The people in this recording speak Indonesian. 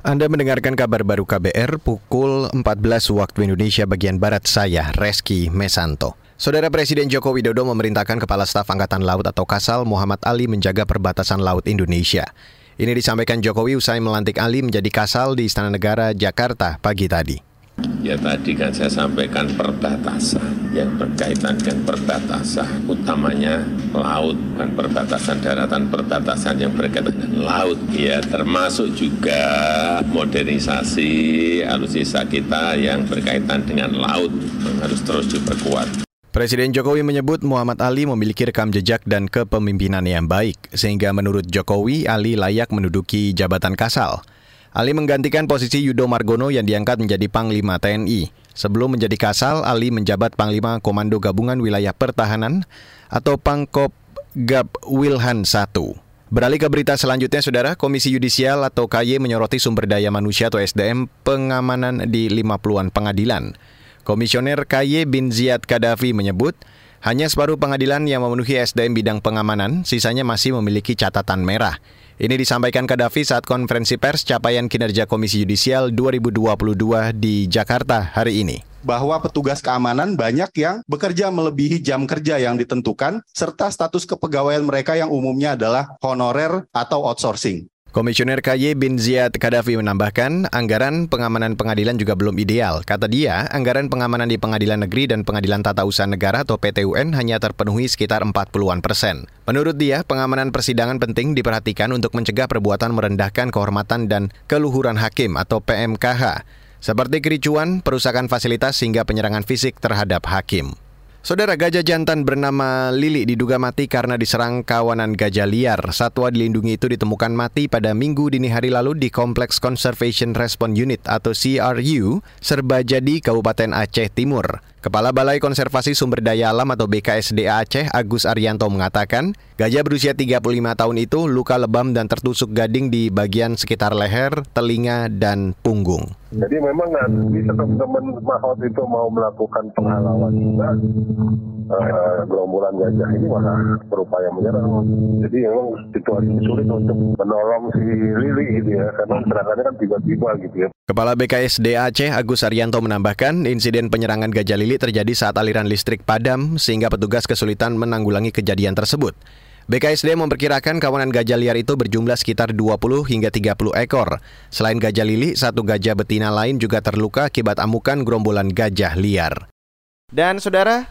Anda mendengarkan kabar baru KBR pukul 14 waktu Indonesia bagian Barat saya, Reski Mesanto. Saudara Presiden Joko Widodo memerintahkan Kepala Staf Angkatan Laut atau Kasal Muhammad Ali menjaga perbatasan laut Indonesia. Ini disampaikan Jokowi usai melantik Ali menjadi Kasal di Istana Negara, Jakarta pagi tadi. Ya tadi kan saya sampaikan perbatasan yang berkaitan dengan perbatasan utamanya laut dan perbatasan daratan perbatasan yang berkaitan dengan laut ya termasuk juga modernisasi alutsista kita yang berkaitan dengan laut harus terus diperkuat. Presiden Jokowi menyebut Muhammad Ali memiliki rekam jejak dan kepemimpinan yang baik, sehingga menurut Jokowi Ali layak menduduki jabatan kasal. Ali menggantikan posisi Yudo Margono yang diangkat menjadi Panglima TNI. Sebelum menjadi Kasal, Ali menjabat Panglima Komando Gabungan Wilayah Pertahanan atau Pangkop Gab Wilhan I. Beralih ke berita selanjutnya, Saudara, Komisi Yudisial atau KY menyoroti sumber daya manusia atau SDM pengamanan di 50-an pengadilan. Komisioner KY bin Ziyad Kadafi menyebut, hanya separuh pengadilan yang memenuhi SDM bidang pengamanan, sisanya masih memiliki catatan merah. Ini disampaikan Kadafi saat konferensi pers capaian kinerja Komisi Yudisial 2022 di Jakarta hari ini bahwa petugas keamanan banyak yang bekerja melebihi jam kerja yang ditentukan serta status kepegawaian mereka yang umumnya adalah honorer atau outsourcing. Komisioner KY bin Ziyad Kadafi menambahkan, anggaran pengamanan pengadilan juga belum ideal. Kata dia, anggaran pengamanan di pengadilan negeri dan pengadilan tata usaha negara atau PTUN hanya terpenuhi sekitar 40-an persen. Menurut dia, pengamanan persidangan penting diperhatikan untuk mencegah perbuatan merendahkan kehormatan dan keluhuran hakim atau PMKH, seperti kericuan, perusakan fasilitas hingga penyerangan fisik terhadap hakim. Saudara gajah jantan bernama Lili diduga mati karena diserang kawanan gajah liar. Satwa dilindungi itu ditemukan mati pada minggu dini hari lalu di Kompleks Conservation Response Unit atau CRU, Serbajadi, Kabupaten Aceh Timur. Kepala Balai Konservasi Sumber Daya Alam atau BKSDA Aceh, Agus Arianto mengatakan, gajah berusia 35 tahun itu luka lebam dan tertusuk gading di bagian sekitar leher, telinga, dan punggung. Jadi memang nanti teman-teman mahot itu mau melakukan penghalauan juga, uh, gerombolan gajah ini malah berupaya menyerang. Jadi memang situasi sulit untuk menolong si Lili gitu ya, karena serangannya kan tiba-tiba gitu ya. Kepala BKSDA Aceh, Agus Arianto menambahkan, insiden penyerangan gajah Lili terjadi saat aliran listrik padam sehingga petugas kesulitan menanggulangi kejadian tersebut. BKSD memperkirakan kawanan gajah liar itu berjumlah sekitar 20 hingga 30 ekor. Selain gajah lili, satu gajah betina lain juga terluka akibat amukan gerombolan gajah liar. Dan saudara,